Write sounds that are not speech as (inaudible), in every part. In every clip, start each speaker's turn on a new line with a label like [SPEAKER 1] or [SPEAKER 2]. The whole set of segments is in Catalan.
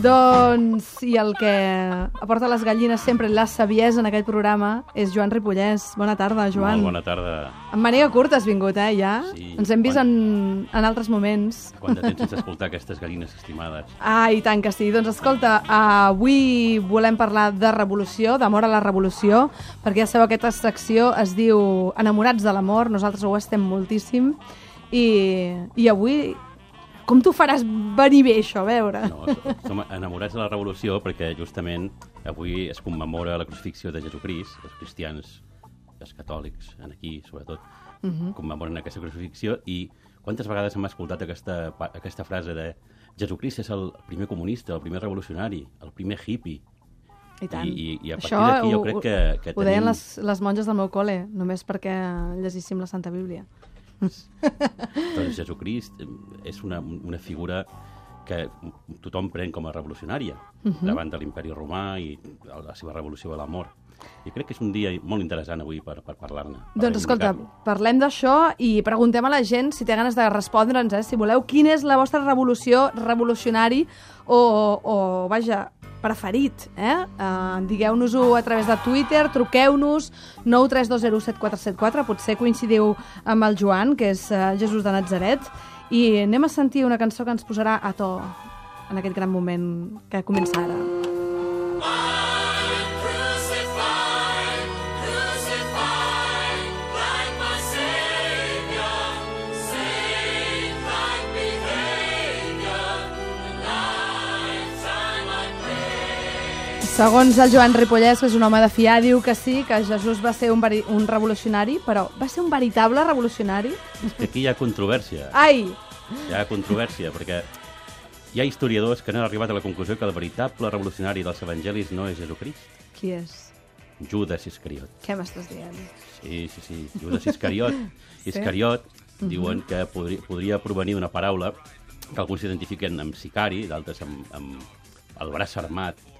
[SPEAKER 1] Doncs, i el que aporta les gallines sempre la saviesa en aquest programa és Joan Ripollès. Bona tarda, Joan.
[SPEAKER 2] Molt bona tarda.
[SPEAKER 1] En manera curta has vingut, eh, ja?
[SPEAKER 2] Sí.
[SPEAKER 1] Ens hem vist
[SPEAKER 2] Quan-
[SPEAKER 1] en, en altres moments.
[SPEAKER 2] Quant de temps sense escoltar aquestes gallines estimades? (laughs)
[SPEAKER 1] Ah, i tant que sí. Doncs escolta, avui volem parlar de revolució, d'amor a la revolució, perquè ja sabeu, aquesta secció es diu Enamorats de l'amor, nosaltres ho estem moltíssim, i, i avui, com t'ho faràs venir bé, això, a veure?
[SPEAKER 2] No, som enamorats de la revolució perquè justament avui es commemora la crucifixió de Jesucrist, els cristians, els catòlics, en aquí sobretot, uh -huh. commemoren aquesta crucifixió i quantes vegades hem escoltat aquesta, aquesta frase de Jesucrist és el primer comunista, el primer revolucionari, el primer hippie.
[SPEAKER 1] I tant.
[SPEAKER 2] I- i- i a partir d'aquí jo
[SPEAKER 1] ho-
[SPEAKER 2] crec que- que
[SPEAKER 1] Ho deien
[SPEAKER 2] tenim-
[SPEAKER 1] les, les monges del meu col·le, només perquè llegíssim la Santa Bíblia. (laughs)
[SPEAKER 2] Doncs Jesucrist eh, és una, una figura que tothom pren com a revolucionària uh -huh. davant de l'imperi romà i la seva revolució de l'amor. I crec que és un dia molt interessant avui per, per parlar-ne. per
[SPEAKER 1] Doncs escolta,
[SPEAKER 2] reivindicar-lo.
[SPEAKER 1] parlem d'això i preguntem a la gent si té ganes de respondre'ns, eh, si voleu, quina és la vostra revolució, revolucionari o, o vaja, preferit. Eh? Uh, Digueu-nos-ho a través de Twitter, truqueu-nos 932074474, potser coincidiu amb el Joan, que és uh, Jesús de Nazaret, i anem a sentir una cançó que ens posarà a to en aquest gran moment que comença ara.
[SPEAKER 3] Crucified,
[SPEAKER 1] Segons el Joan Ripollès, que és un home de fiar, diu que sí, que Jesús va ser un, veri un revolucionari, però va ser un veritable revolucionari?
[SPEAKER 2] És que aquí hi ha controvèrsia.
[SPEAKER 1] Ai!
[SPEAKER 2] Hi ha controvèrsia, perquè hi ha historiadors que han arribat a la conclusió que el veritable revolucionari dels evangelis no és Jesucrist,
[SPEAKER 1] Qui és?
[SPEAKER 2] Judas Iscariot.
[SPEAKER 1] Què m'estàs dient?
[SPEAKER 2] Sí, sí, sí. Judas Iscariot. (laughs) Iscariot diuen que podria, podria provenir d'una paraula que alguns identifiquen amb sicari, d'altres amb, amb el braç armat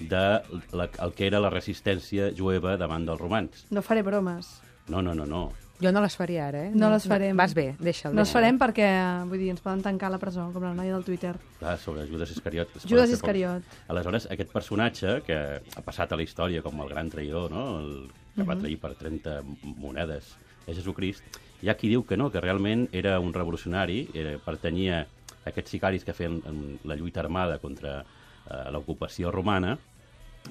[SPEAKER 2] de la, el que era la resistència jueva davant dels romans.
[SPEAKER 1] No faré bromes.
[SPEAKER 2] No, no, no, no.
[SPEAKER 4] Jo no les faria ara, eh?
[SPEAKER 1] No les farem.
[SPEAKER 4] Vas bé, deixa'l.
[SPEAKER 1] No
[SPEAKER 4] deixa'l.
[SPEAKER 1] farem perquè, vull dir, ens poden tancar a la presó, com la noia del Twitter.
[SPEAKER 2] Clar, sobre Judas Iscariot.
[SPEAKER 1] Judas Iscariot.
[SPEAKER 2] poc. Aleshores, aquest personatge, que ha passat a la història com el gran traïdor, no? el que va trair per 30 monedes a Jesucrist, hi ha qui diu que no, que realment era un revolucionari, era, pertanyia a aquests sicaris que feien en la lluita armada contra eh, l'ocupació romana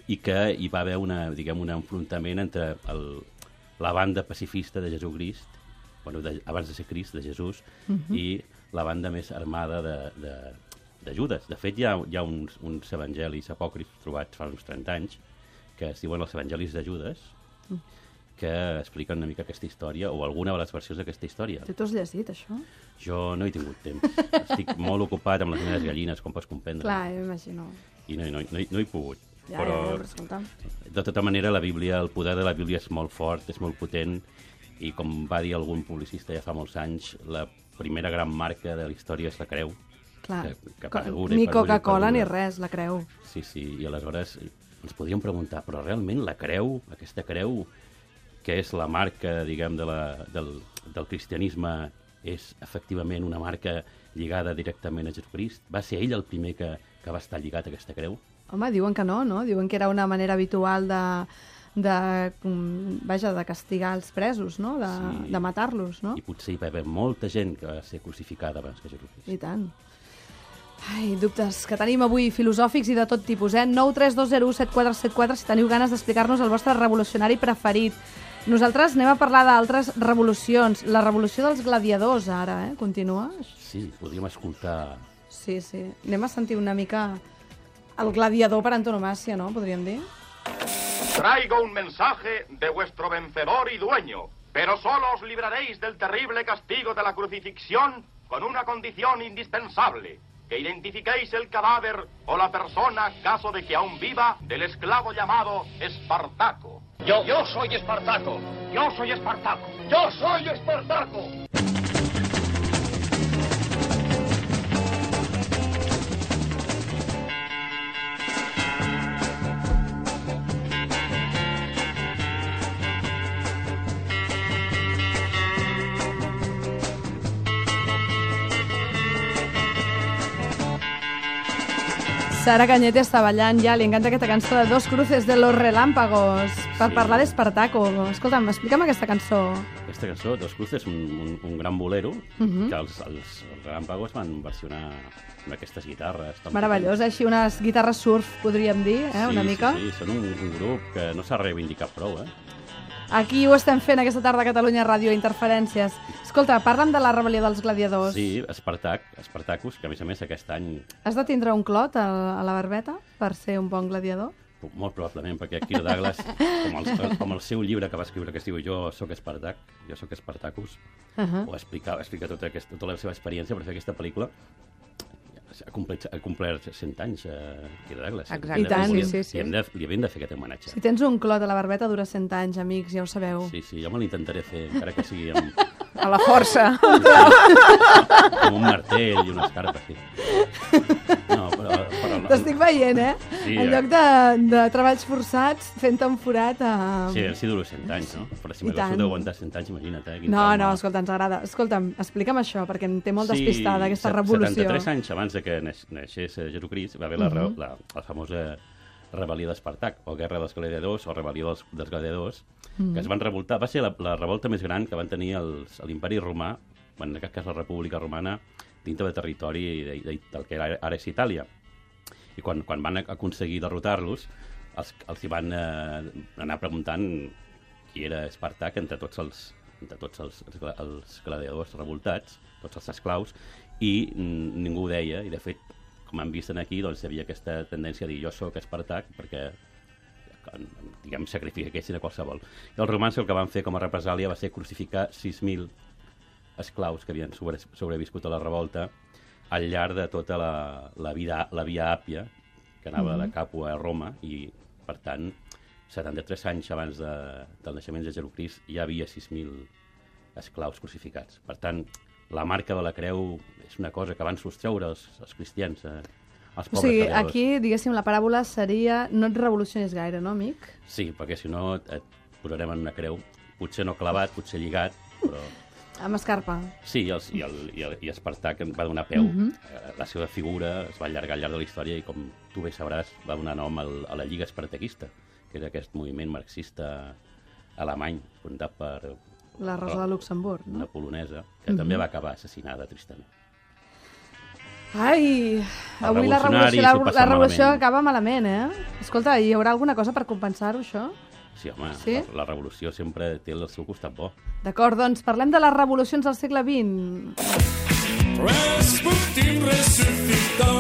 [SPEAKER 2] i que hi va haver una, diguem, un enfrontament entre el, la banda pacifista de Jesucrist, bueno, de, abans de ser Crist, de Jesús, uh -huh. i la banda més armada de, de, de Judas. De fet, hi ha, hi ha uns, uns evangelis apòcrifs trobats fa uns 30 anys que es diuen els evangelis de Judas, que expliquen una mica aquesta història, o alguna de les versions d'aquesta història.
[SPEAKER 1] Tu t'ho has llegit, això?
[SPEAKER 2] Jo no he tingut temps. Estic molt ocupat amb les meves gallines, com pots comprendre.
[SPEAKER 1] Clar, ja m'imagino.
[SPEAKER 2] I no, no, no, no he pogut.
[SPEAKER 1] Ja,
[SPEAKER 2] però,
[SPEAKER 1] ja,
[SPEAKER 2] de tota manera, la Bíblia, el poder de la Bíblia és molt fort, és molt potent, i com va dir algun publicista ja fa molts anys, la primera gran marca de la història és la creu.
[SPEAKER 1] Clar.
[SPEAKER 2] Que- que perdura
[SPEAKER 1] ni Coca-Cola ni res, la creu.
[SPEAKER 2] Sí, sí, i aleshores ens podríem preguntar, però realment la creu, aquesta creu, que és la marca, diguem, de la, del, del cristianisme, és efectivament una marca lligada directament a Jesucrist? Va ser ell el primer que, que va estar lligat a aquesta creu?
[SPEAKER 1] Home, diuen que no, no? Diuen que era una manera habitual de, de, mm, vaja, de castigar els presos, no? De,
[SPEAKER 2] Sí.
[SPEAKER 1] de matar-los, no?
[SPEAKER 2] I potser hi va haver molta gent que va ser crucificada abans que Jesucrist.
[SPEAKER 1] I tant. Ai, dubtes que tenim avui filosòfics i de tot tipus, eh? 932017474 si teniu ganes d'explicar-nos el vostre revolucionari preferit. Nosaltres anem a parlar d'altres revolucions. La revolució dels gladiadors, ara, eh? Continua?
[SPEAKER 2] Sí, podríem escoltar...
[SPEAKER 1] Sí, sí. Anem a sentir una mica el gladiador per antonomàcia, no? Podríem dir.
[SPEAKER 5] Traigo un mensaje de vuestro vencedor y dueño, pero solo os libraréis del terrible castigo de la crucifixión con una condición indispensable, que identifiquéis el cadáver o la persona, caso de que aún viva, del esclavo llamado Espartaco. Yo, yo soy Espartaco. Yo soy Espartaco. Yo soy Espartaco.
[SPEAKER 1] Sara Cañete està ballant ja, li encanta aquesta cançó de Dos cruces de los relámpagos per
[SPEAKER 2] Sí.
[SPEAKER 1] parlar d'Espartaco. Escolta'm, explica'm aquesta cançó.
[SPEAKER 2] Aquesta cançó, Dos Cruces, un, un, un gran bolero
[SPEAKER 1] Mhm.
[SPEAKER 2] que els, els, els Relámpagos van versionar amb aquestes guitarres. tan
[SPEAKER 1] Meravellós, així unes guitarres surf, podríem dir, eh,
[SPEAKER 2] potents.
[SPEAKER 1] una
[SPEAKER 2] sí,
[SPEAKER 1] mica.
[SPEAKER 2] Sí, sí, són un, un grup que no s'ha reivindicat prou, eh?
[SPEAKER 1] Aquí ho estem fent aquesta tarda a Catalunya Ràdio Interferències. Escolta, parla'm de la rebel·lió dels gladiadors.
[SPEAKER 2] Sí, Espartac, Espartacus, que a més a més aquest any
[SPEAKER 1] Has de tindre un clot a, a la barbeta per ser un bon gladiador?
[SPEAKER 2] molt probablement, perquè Kiro Douglas, com el, com el seu llibre que va escriure que es diu Jo sóc Espartac, jo sóc Espartacus,
[SPEAKER 1] Uh -huh.
[SPEAKER 2] o explica, explica tota, aquesta, tota la seva experiència per fer aquesta pel·lícula, ha complert, ha complert 100 anys, eh, Kiro Douglas.
[SPEAKER 4] Exacte.
[SPEAKER 1] I tant.
[SPEAKER 4] Sí, sí, sí.
[SPEAKER 2] Li, hem de, li havíem de fer aquest homenatge.
[SPEAKER 1] Si tens un clot a la barbeta dura 100 anys, amics, ja ho sabeu.
[SPEAKER 2] Sí, sí, jo me l'intentaré fer, encara que sigui amb,
[SPEAKER 4] A la força.
[SPEAKER 2] amb un martell i unes carpes, sí.
[SPEAKER 1] T'estic veient, eh?
[SPEAKER 2] Sí,
[SPEAKER 1] en
[SPEAKER 2] eh?
[SPEAKER 1] lloc de, de treballs forçats, fent un forat a...
[SPEAKER 2] Sí, si duro 100 anys, no? Però si m'hagués
[SPEAKER 1] tant.
[SPEAKER 2] d'aguantar 100 anys, imagina't, eh? quin
[SPEAKER 1] No,
[SPEAKER 2] trauma.
[SPEAKER 1] no, escolta, ens agrada. Escolta'm, explica'm això, perquè em té molt despistada, aquesta
[SPEAKER 2] set-
[SPEAKER 1] revolució.
[SPEAKER 2] 73 anys abans de que neix- naixés eh, Jesucrist va haver la,
[SPEAKER 1] Mhm.
[SPEAKER 2] la, la famosa rebel·lió d'Espartac, o Guerra dels Gladiadors, o Rebel·lió dels, dels Gladiadors,
[SPEAKER 1] Mhm.
[SPEAKER 2] que es van revoltar. Va ser la, la revolta més gran que van tenir l'imperi romà, en aquest cas la República Romana, dintre del territori de, de, del que ara, ara és Itàlia. I quan, quan van aconseguir derrotar-los, els, els hi van eh, anar preguntant qui era Espartac entre tots els, entre tots els, els, els gladiadors revoltats, tots els esclaus, i ningú ho deia, i de fet, com han vist aquí, doncs hi havia aquesta tendència a dir jo sóc Espartac, perquè diguem, sacrifiquessin a qualsevol. I els romans el que van fer com a represàlia va ser crucificar 6.000 esclaus que havien sobre, sobreviscut a la revolta al llarg de tota la, la, vida, la via àpia, que anava de Capua a Roma, i, per tant, 73 anys abans de, del naixement de Jesucrist ja hi havia 6.000 esclaus crucificats. Per tant, la marca de la creu és una cosa que van sostreure els, els cristians, eh, els
[SPEAKER 1] O sigui,
[SPEAKER 2] treballadors.
[SPEAKER 1] aquí, diguéssim, la paràbola seria no et revolucionis gaire, no, amic?
[SPEAKER 2] Sí, perquè si no et posarem en una creu, potser no clavat, potser lligat, però...
[SPEAKER 1] Amb escarpa.
[SPEAKER 2] Sí, i, els, i, el, i, el, i Espartac va donar peu. Mm -hmm. La seva figura es va allargar al llarg de la història i, com tu bé sabràs, va donar nom al, a la Lliga Espartaquista, que era aquest moviment marxista alemany, fundat per
[SPEAKER 1] La Rosa de Luxemburg, no?
[SPEAKER 2] una polonesa, que també va acabar assassinada, tristament.
[SPEAKER 1] Ai, avui la revolució, la, la revolució
[SPEAKER 2] malament.
[SPEAKER 1] acaba malament, eh? Escolta, hi haurà alguna cosa per compensar-ho, això?
[SPEAKER 2] Sí, home,
[SPEAKER 1] Sí?
[SPEAKER 2] La, la revolució sempre té el seu costat bo.
[SPEAKER 1] D'acord, doncs parlem de les revolucions del segle XX.
[SPEAKER 3] Rasputin resucitó.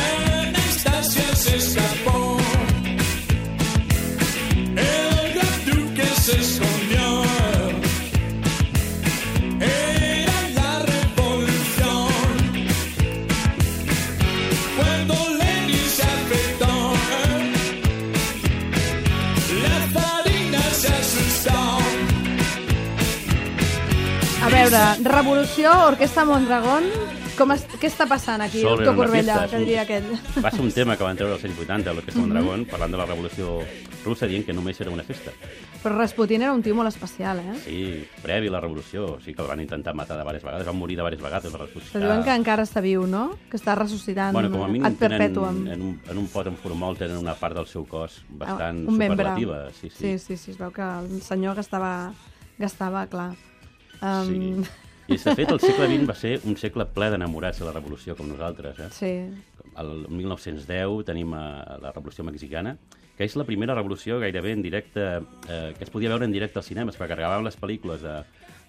[SPEAKER 3] Anastasia se
[SPEAKER 1] veure, revolució, Orquestra Mondragón, com es, què està passant aquí,
[SPEAKER 2] Sol
[SPEAKER 1] doctor Corbella,
[SPEAKER 2] fiesta,
[SPEAKER 1] que diria aquell?
[SPEAKER 2] Va ser un tema que van treure als anys 80, l'Orquestra
[SPEAKER 1] Mhm.
[SPEAKER 2] Mondragón, parlant de la revolució russa, dient que només era una festa.
[SPEAKER 1] Però Rasputin era un tio molt especial, eh?
[SPEAKER 2] Sí, previ a la revolució, sí que el van intentar matar de diverses vegades, van morir de diverses vegades, va
[SPEAKER 1] Però
[SPEAKER 2] ressuscitar.
[SPEAKER 1] diuen que encara està viu, no? Que està ressuscitant
[SPEAKER 2] Bueno, com a mínim
[SPEAKER 1] ad
[SPEAKER 2] tenen, en, un, en un pot en formol tenen una part del seu cos bastant
[SPEAKER 1] Ah, un membre.
[SPEAKER 2] superlativa. Sí,
[SPEAKER 1] sí,
[SPEAKER 2] sí.
[SPEAKER 1] sí, sí, es veu que el senyor gastava, gastava clar. Um,
[SPEAKER 2] sí. I, de fet, el segle XX va ser un segle ple d'enamorats de la revolució, com nosaltres. Eh?
[SPEAKER 1] sí.
[SPEAKER 2] El 1910 tenim eh, la Revolució Mexicana, que és la primera revolució gairebé en directe, eh, que es podia veure en directe als cinemes, perquè gravaven les pel·lícules de,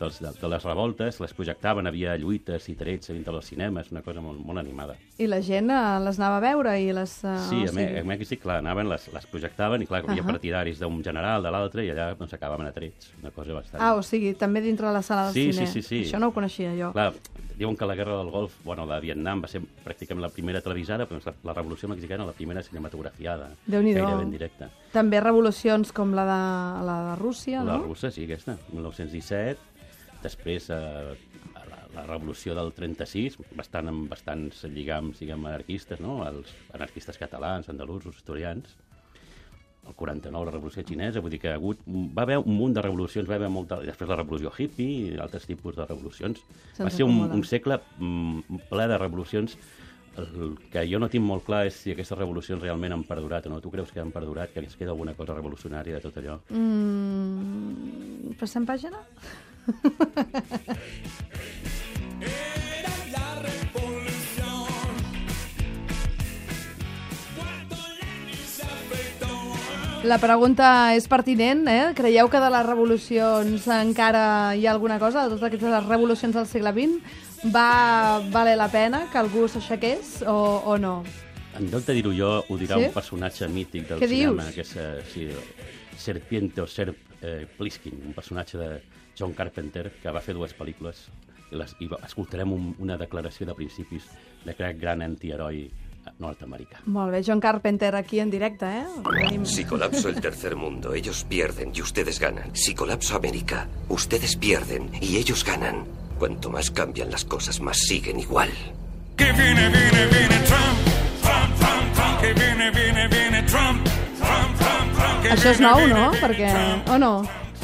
[SPEAKER 2] dels, de, de les revoltes, les projectaven, havia lluites i trets dintre dels cinemes, una cosa molt, molt animada.
[SPEAKER 1] I la gent eh, les anava a veure i les... eh,
[SPEAKER 2] Sí,
[SPEAKER 1] o
[SPEAKER 2] a, Me a Mèxic, clar, anaven, les, les projectaven i, clar, hi havia
[SPEAKER 1] Ahà.
[SPEAKER 2] partidaris d'un general, de l'altre, i allà doncs, acabaven a trets, una cosa bastant...
[SPEAKER 1] Ah, o sigui, també dintre de la sala del
[SPEAKER 2] Sí,
[SPEAKER 1] cine.
[SPEAKER 2] sí, sí, sí.
[SPEAKER 1] Això no ho coneixia jo.
[SPEAKER 2] Clar, diuen que la guerra del Golf, bueno, la de Vietnam va ser pràcticament la primera televisada, però la, la Revolució Mexicana la primera cinematografiada,
[SPEAKER 1] Déu-n'hi-do.
[SPEAKER 2] gairebé en directe.
[SPEAKER 1] També revolucions com la de, la de Rússia,
[SPEAKER 2] La
[SPEAKER 1] no?
[SPEAKER 2] russa, sí, aquesta, 1917. Després, eh, la, la revolució del 36, bastant amb bastants lligams, diguem, anarquistes, no? Els anarquistes catalans, andalusos, asturians. El 49, la revolució xinesa, vull dir que ha hagut, va haver un munt de revolucions, va haver molta... Després la revolució hippie i altres tipus de revolucions. Va ser un, un segle mm, ple de revolucions el que jo no tinc molt clar és si aquestes revolucions realment han perdurat o no. Tu creus que han perdurat, que ens queda alguna cosa revolucionària de tot allò?
[SPEAKER 1] Mm, passem pàgina?
[SPEAKER 3] La
[SPEAKER 1] pregunta és pertinent, eh? Creieu que de les revolucions encara hi ha alguna cosa, de totes aquestes revolucions del segle XX? Va valer la pena que algú s'aixequés o, o no?
[SPEAKER 2] En lloc de dir-ho jo, ho dirà
[SPEAKER 1] Sí?
[SPEAKER 2] un personatge mític del
[SPEAKER 1] Què
[SPEAKER 2] cinema,
[SPEAKER 1] dius?
[SPEAKER 2] que és eh, sí, Serpiente o Serp eh, Pliskin, un personatge de John Carpenter que va fer dues pel·lícules i, les, i escoltarem un, una declaració de principis d'aquest gran antiheroi nord-americà.
[SPEAKER 1] Molt bé, John Carpenter aquí en directe, eh? Tenim...
[SPEAKER 6] Si colapso el tercer mundo, ellos pierden y ustedes ganan. Si colapso América, ustedes pierden y ellos ganan. Cuanto más cambian las cosas, más siguen igual.
[SPEAKER 3] Que viene, viene, viene Trump. Que viene, viene, viene Trump. Trump, Trump, Trump. Que
[SPEAKER 1] Això és nou,
[SPEAKER 3] viene
[SPEAKER 1] no? Perquè... O no?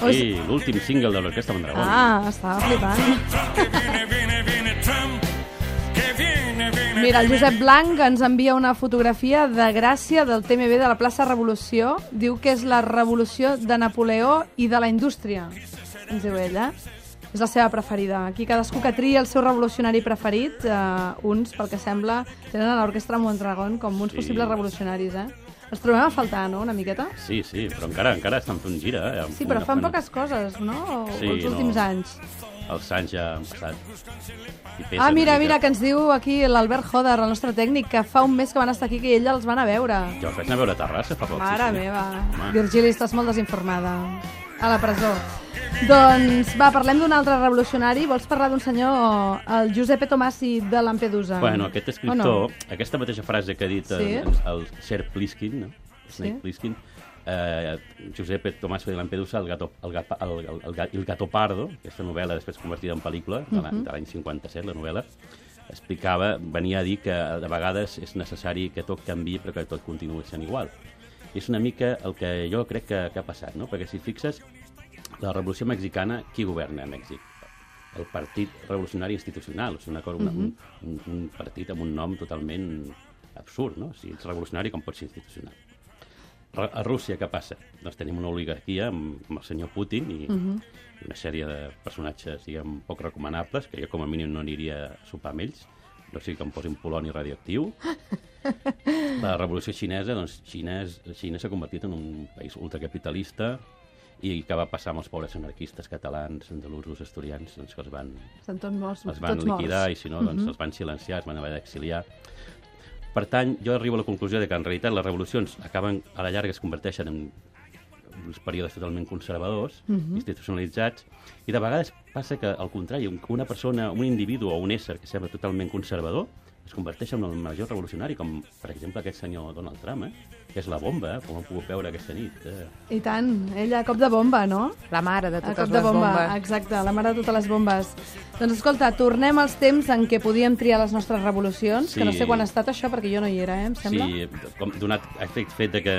[SPEAKER 1] O és...
[SPEAKER 2] Sí, l'últim single de l'Orquestra Mondragón.
[SPEAKER 1] Ah, estava flipant.
[SPEAKER 3] Que viene, viene, viene Trump. Que viene, viene.
[SPEAKER 1] Mira, el Josep Blanc ens envia una fotografia de Gràcia del TMB de la plaça Revolució. Diu que és la revolució de Napoleó i de la indústria. Ens diu ella. És la seva preferida. Aquí cadascú que tria el seu revolucionari preferit, eh, uns, pel que sembla, tenen a l'Orquestra Mondragón com uns
[SPEAKER 2] Sí.
[SPEAKER 1] possibles revolucionaris, eh? Els trobem a faltar, no?, una miqueta?
[SPEAKER 2] Sí, sí, però encara encara estan fent gira. Eh?
[SPEAKER 1] Sí, però fan
[SPEAKER 2] Una-
[SPEAKER 1] poques coses, no?
[SPEAKER 2] Sí,
[SPEAKER 1] els
[SPEAKER 2] no.
[SPEAKER 1] últims anys.
[SPEAKER 2] Els anys ja han passat. I
[SPEAKER 1] Ah, mira, mira, que ens diu aquí l'Albert Joder, el nostre tècnic, que fa un mes que van estar aquí, que ell els van a veure.
[SPEAKER 2] Jo els vaig anar a veure a Terrassa fa poc.
[SPEAKER 1] Mare
[SPEAKER 2] sí.
[SPEAKER 1] meva.
[SPEAKER 2] Home.
[SPEAKER 1] Virgili, estàs molt desinformada. A la presó. Doncs, va, parlem d'un altre revolucionari. Vols parlar d'un senyor, el Giuseppe Tomasi de Lampedusa?
[SPEAKER 2] Bueno, aquest escriptor,
[SPEAKER 1] no?
[SPEAKER 2] aquesta mateixa frase que ha dit
[SPEAKER 1] Sí?
[SPEAKER 2] el, el Sir Pliskin, no? Snake
[SPEAKER 1] Sí.
[SPEAKER 2] Pliskin, eh, Giuseppe Tommaso de Lampedusa, el gato, el, gato, el, el, el, el gato pardo, aquesta novel·la després convertida en pel·lícula, de l'any de l'any 57, la novel·la, explicava, venia a dir que de vegades és necessari que tot canvi però que tot continuï sent igual. I és una mica el que jo crec que, que ha passat, no? perquè si fixes, la revolució mexicana, qui governa a Mèxic? El Partit Revolucionari Institucional, és una cosa, una, un, un, un partit amb un nom totalment absurd, no? Si ets revolucionari, com pots ser institucional? A Rússia, què passa? Doncs tenim una oligarquia amb, amb el senyor Putin i, i una sèrie de personatges, diguem, poc recomanables, que jo com a mínim no aniria a sopar amb ells, no sigui que em posin poloni radioactiu. (laughs) La revolució xinesa, doncs, Xina és- Xina s'ha convertit en un país ultracapitalista i què va passar amb els pobres anarquistes catalans, andalusos, asturians, doncs que els van,
[SPEAKER 1] Estan tots morts.
[SPEAKER 2] els van
[SPEAKER 1] tots
[SPEAKER 2] liquidar
[SPEAKER 1] morts.
[SPEAKER 2] i si no, doncs els van silenciar, es van haver d'exiliar. Per tant, jo arribo a la conclusió de que en realitat les revolucions acaben, a la llarga es converteixen en uns períodes totalment conservadors, institucionalitzats, i de vegades passa que, al contrari, un- una persona, un individu o un ésser que sembla totalment conservador, es converteix en el major revolucionari, com, per exemple, aquest senyor Donald Trump, eh? Que és la bomba, eh? com hem pogut veure aquesta nit. Eh?
[SPEAKER 1] I tant, ella a cop de bomba, no?
[SPEAKER 4] La mare de
[SPEAKER 1] A
[SPEAKER 4] totes
[SPEAKER 1] cop de
[SPEAKER 4] les
[SPEAKER 1] bomba,
[SPEAKER 4] bombes.
[SPEAKER 1] exacte, la mare de totes les bombes. Doncs escolta, tornem als temps en què podíem triar les nostres revolucions, que no
[SPEAKER 2] Sí.
[SPEAKER 1] sé quan ha estat això, perquè jo no hi era, eh, em sembla.
[SPEAKER 2] Sí, com, donat aquest fet de que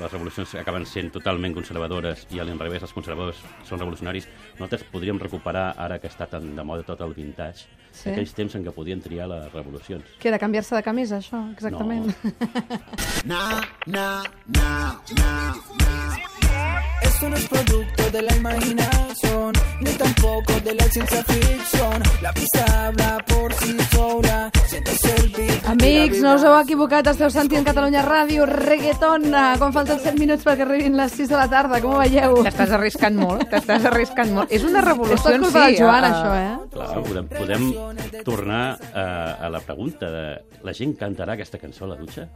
[SPEAKER 2] les revolucions acaben sent totalment conservadores i a l'inrevés els conservadors són revolucionaris, nosaltres podríem recuperar, ara que està tan de moda tot el vintage,
[SPEAKER 1] Sí.
[SPEAKER 2] aquells temps en què podien triar les revolucions.
[SPEAKER 1] Que era canviar-se de camisa, això, exactament.
[SPEAKER 2] No. (laughs)
[SPEAKER 7] Na, na, na, na, na. Esto no es producto de la imaginación, ni tampoco de la ciencia ficción. La pista habla por sí sola. Sientes el beat.
[SPEAKER 1] Amics, no us heu equivocat, esteu sentint Catalunya Ràdio, reggaeton, eh, quan falten 7 minuts perquè arribin les 6 de la tarda, com ho veieu?
[SPEAKER 4] T'estàs arriscant molt, t'estàs arriscant molt. És una
[SPEAKER 1] És
[SPEAKER 4] revolució
[SPEAKER 1] tot
[SPEAKER 4] en
[SPEAKER 1] culpa
[SPEAKER 4] si.
[SPEAKER 1] del Joan,
[SPEAKER 4] eh,
[SPEAKER 1] això, eh?
[SPEAKER 2] Clar, podem, podem tornar a, a la pregunta de la gent cantarà aquesta cançó a la dutxa?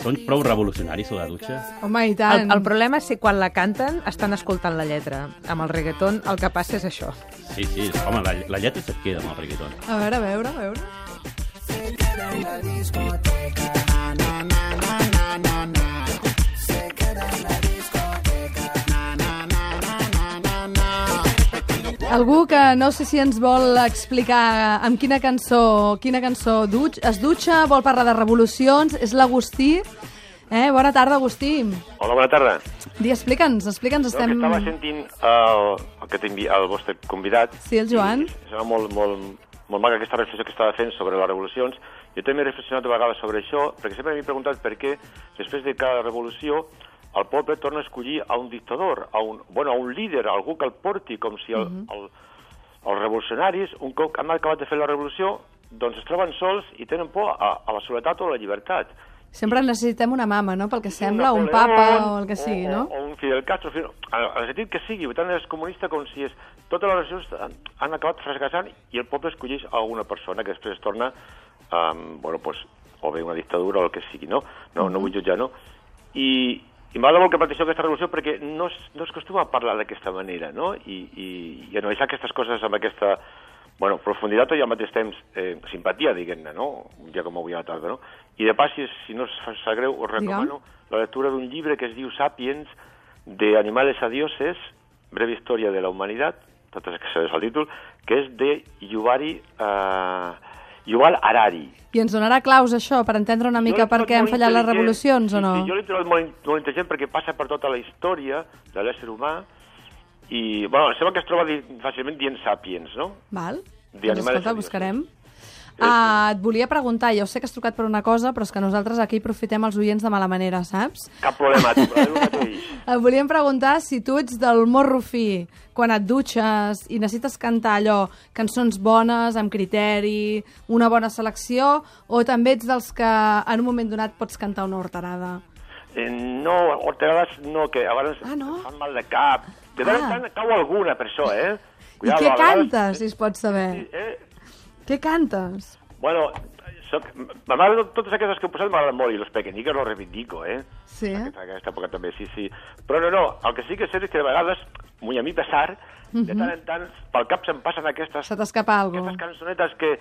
[SPEAKER 2] Són prou revolucionaris a la dutxa?
[SPEAKER 1] Home, i tant.
[SPEAKER 4] El, el problema és que quan la canten estan escoltant la lletra. Amb el reggaeton el que passa és això.
[SPEAKER 2] Sí, sí, home, la, la lletra se't queda amb el reggaeton.
[SPEAKER 1] A veure, a veure, a veure. Algú que no sé si ens vol explicar amb quina cançó, quina cançó dutx, es dutxa, vol parlar de revolucions, és l'Agustí. Eh? Bona tarda, Agustí.
[SPEAKER 8] Hola, bona tarda.
[SPEAKER 1] Di, explica'ns, explica'ns,
[SPEAKER 8] No, que
[SPEAKER 1] estem...
[SPEAKER 8] estava sentint el, el, que el vostre convidat.
[SPEAKER 1] Sí, el Joan.
[SPEAKER 8] I sembla molt, molt, molt maca aquesta reflexió que estava fent sobre les revolucions
[SPEAKER 9] Jo també he reflexionat a vegades sobre això, perquè sempre m'he preguntat per què, després de cada revolució, el poble torna a escollir a un dictador, a un, bueno, a un líder, a algú que el porti, com si el, el, els revolucionaris, un cop han acabat de fer la revolució, doncs es troben sols i tenen por a, a la soledat o a la llibertat.
[SPEAKER 1] Sempre necessitem una mama, no?, pel que sembla, un papa o el que sigui,
[SPEAKER 9] o,
[SPEAKER 1] no?
[SPEAKER 9] O, o un Fidel Castro, en el sentit que sigui, tant és comunista com si és... Totes les relacions han, acabat fracassant i el poble escolleix a una persona que després es torna, um, bueno, pues, o bé una dictadura o el que sigui, no? No, no vull jutjar, no? I, i m'agrada molt que planteixeu aquesta revolució perquè no es, no es costuma parlar d'aquesta manera, no? I, i, i analitzar aquestes coses amb aquesta bueno, profunditat i al mateix temps eh, simpatia, diguem-ne, no? Un dia com avui a la tarda, no? I de pas, si, si no us fa greu, us recomano la lectura d'un llibre que es diu Sapiens, de Animales a Dioses, breve història de la humanitat, tot és que sabés el títol, que és de Yuvari, eh, Yuval Harari.
[SPEAKER 1] I ens donarà claus, això, per entendre una mica per què han fallat les revolucions, o no?
[SPEAKER 9] Sí, sí, jo l'he trobat molt, molt intel·ligent perquè passa per tota la història de l'ésser humà i, bueno, em sembla que es troba di fàcilment dient Sapiens, no?
[SPEAKER 1] Val? Doncs escolta, buscarem. Ah, et volia preguntar, jo sé que has trucat per una cosa, però és que nosaltres aquí aprofitem els oients de mala manera, saps?
[SPEAKER 9] Cap problema, tu. (laughs)
[SPEAKER 1] Et volíem preguntar si tu ets del morro fi, quan et dutxes i necessites cantar allò, cançons bones, amb criteri, una bona selecció, o també ets dels que en un moment donat pots cantar una horterada?
[SPEAKER 9] Eh, no, horterades no, que a vegades
[SPEAKER 1] Ah, no?
[SPEAKER 9] fan mal de cap. De tant en
[SPEAKER 1] Ah.
[SPEAKER 9] tant cau alguna per això, eh?
[SPEAKER 1] I què
[SPEAKER 9] vegades-
[SPEAKER 1] cantes, si es pot saber?
[SPEAKER 9] Eh,
[SPEAKER 1] Què cantes?
[SPEAKER 9] bueno, soc, m'agraden totes aquestes que he posat m'agraden molt i los pequeñiques los reivindico, eh?
[SPEAKER 1] Sí?
[SPEAKER 9] Aquesta, aquesta època també, sí, sí. Però no, no, el que sí que sé és que de vegades, muy a mi pesar, de tant en tant, pel cap se'm passen aquestes,
[SPEAKER 1] Se t'escapa alguna
[SPEAKER 9] aquestes cançonetes que,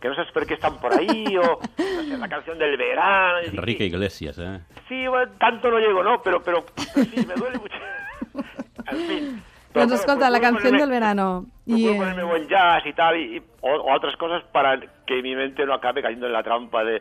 [SPEAKER 9] que no saps per què estan por ahí, o no sé, la canción del verano.
[SPEAKER 2] Enrique Iglesias, eh?
[SPEAKER 9] Sí, bueno, tanto no llego, ¿no? Pero, pero, pero sí, me duele mucho. En fin. Però,
[SPEAKER 1] Doncs escolta, la canción
[SPEAKER 9] ponerme-
[SPEAKER 1] del verano.
[SPEAKER 9] Procuro
[SPEAKER 1] I, eh,
[SPEAKER 9] ponerme buen jazz y tal, y, y- o, o otras cosas para que mi mente no acabe cayendo en la trampa de,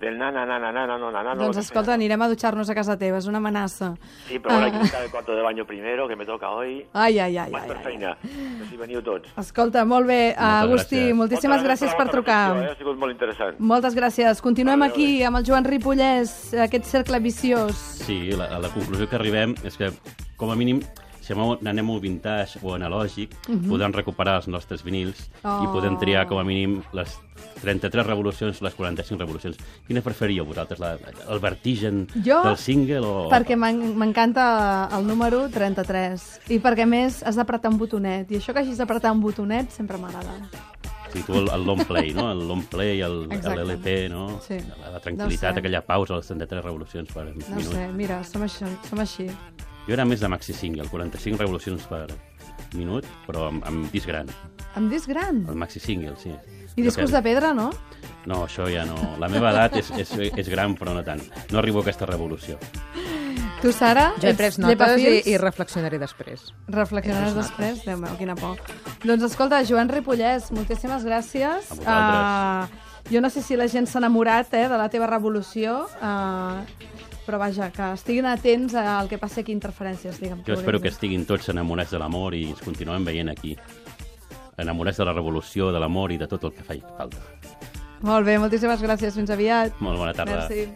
[SPEAKER 9] del na, na, na, na, na, na, no, na, na, no,
[SPEAKER 1] doncs
[SPEAKER 9] que
[SPEAKER 1] escolta, anirem a dutxar-nos a casa teva, és una amenaça.
[SPEAKER 9] Sí, però bueno, hay que
[SPEAKER 1] Ah.
[SPEAKER 9] buscar el cuarto de baño primero, que me toca hoy.
[SPEAKER 1] Ai, ai, ai,
[SPEAKER 9] Vaig
[SPEAKER 1] ai,
[SPEAKER 9] per feina. No si veniu tots.
[SPEAKER 1] Escolta, molt bé, Agustí,
[SPEAKER 2] gràcies.
[SPEAKER 1] moltíssimes
[SPEAKER 9] Moltes
[SPEAKER 1] gràcies per trucar.
[SPEAKER 9] Eh? Ha sigut molt interessant.
[SPEAKER 1] Moltes gràcies. Continuem
[SPEAKER 9] Adéu,
[SPEAKER 1] aquí amb el Joan Ripollès, aquest cercle viciós.
[SPEAKER 2] Sí, la, a la conclusió que arribem és que, com a mínim, si anem al vintage o analògic, podem recuperar els nostres vinils i
[SPEAKER 1] Oh.
[SPEAKER 2] podem triar, com a mínim, les 33 revolucions, les 45 revolucions. Quina preferíeu vosaltres? La, el vertigen
[SPEAKER 1] Jo,
[SPEAKER 2] del single o...
[SPEAKER 1] Perquè m'en- m'encanta el número 33. I perquè, més, has d'apretar un botonet. I això que hagis d'apretar un botonet sempre m'agrada.
[SPEAKER 2] Sí, tu el, el long play, no? El long play, l'LP, no?
[SPEAKER 1] Sí.
[SPEAKER 2] La, la
[SPEAKER 1] No
[SPEAKER 2] tranquil·litat,
[SPEAKER 1] sé.
[SPEAKER 2] aquella pausa, les 33 revolucions per
[SPEAKER 1] No
[SPEAKER 2] minut.
[SPEAKER 1] sé, mira, som així. Som així.
[SPEAKER 2] Jo era més de maxi single, 45 revolucions per minut, però amb, amb disc gran.
[SPEAKER 1] Amb disc gran.
[SPEAKER 2] El maxi single, sí.
[SPEAKER 1] I discos de pedra, no?
[SPEAKER 2] No, això ja no. La meva edat és, és, és gran, però no tant. No arribo a aquesta revolució.
[SPEAKER 1] Tu, Sara,
[SPEAKER 4] Jo he pres notes i, i reflexionaré després.
[SPEAKER 1] Reflexionaràs després? Déu meu, quina por. Doncs escolta, Joan Ripollès, moltíssimes gràcies.
[SPEAKER 2] A vosaltres.
[SPEAKER 1] Ah, jo no sé si la gent s'ha enamorat eh, de la teva revolució, uh, però vaja, que estiguin atents al que passi aquí, interferències, digue'm.
[SPEAKER 2] Jo espero que estiguin tots enamorats de l'amor i ens continuem veient aquí. Enamorats de la revolució, de l'amor i de tot el que faci falta.
[SPEAKER 1] Molt bé, moltíssimes gràcies. Fins aviat.
[SPEAKER 2] Molt bona tarda.
[SPEAKER 1] Merci.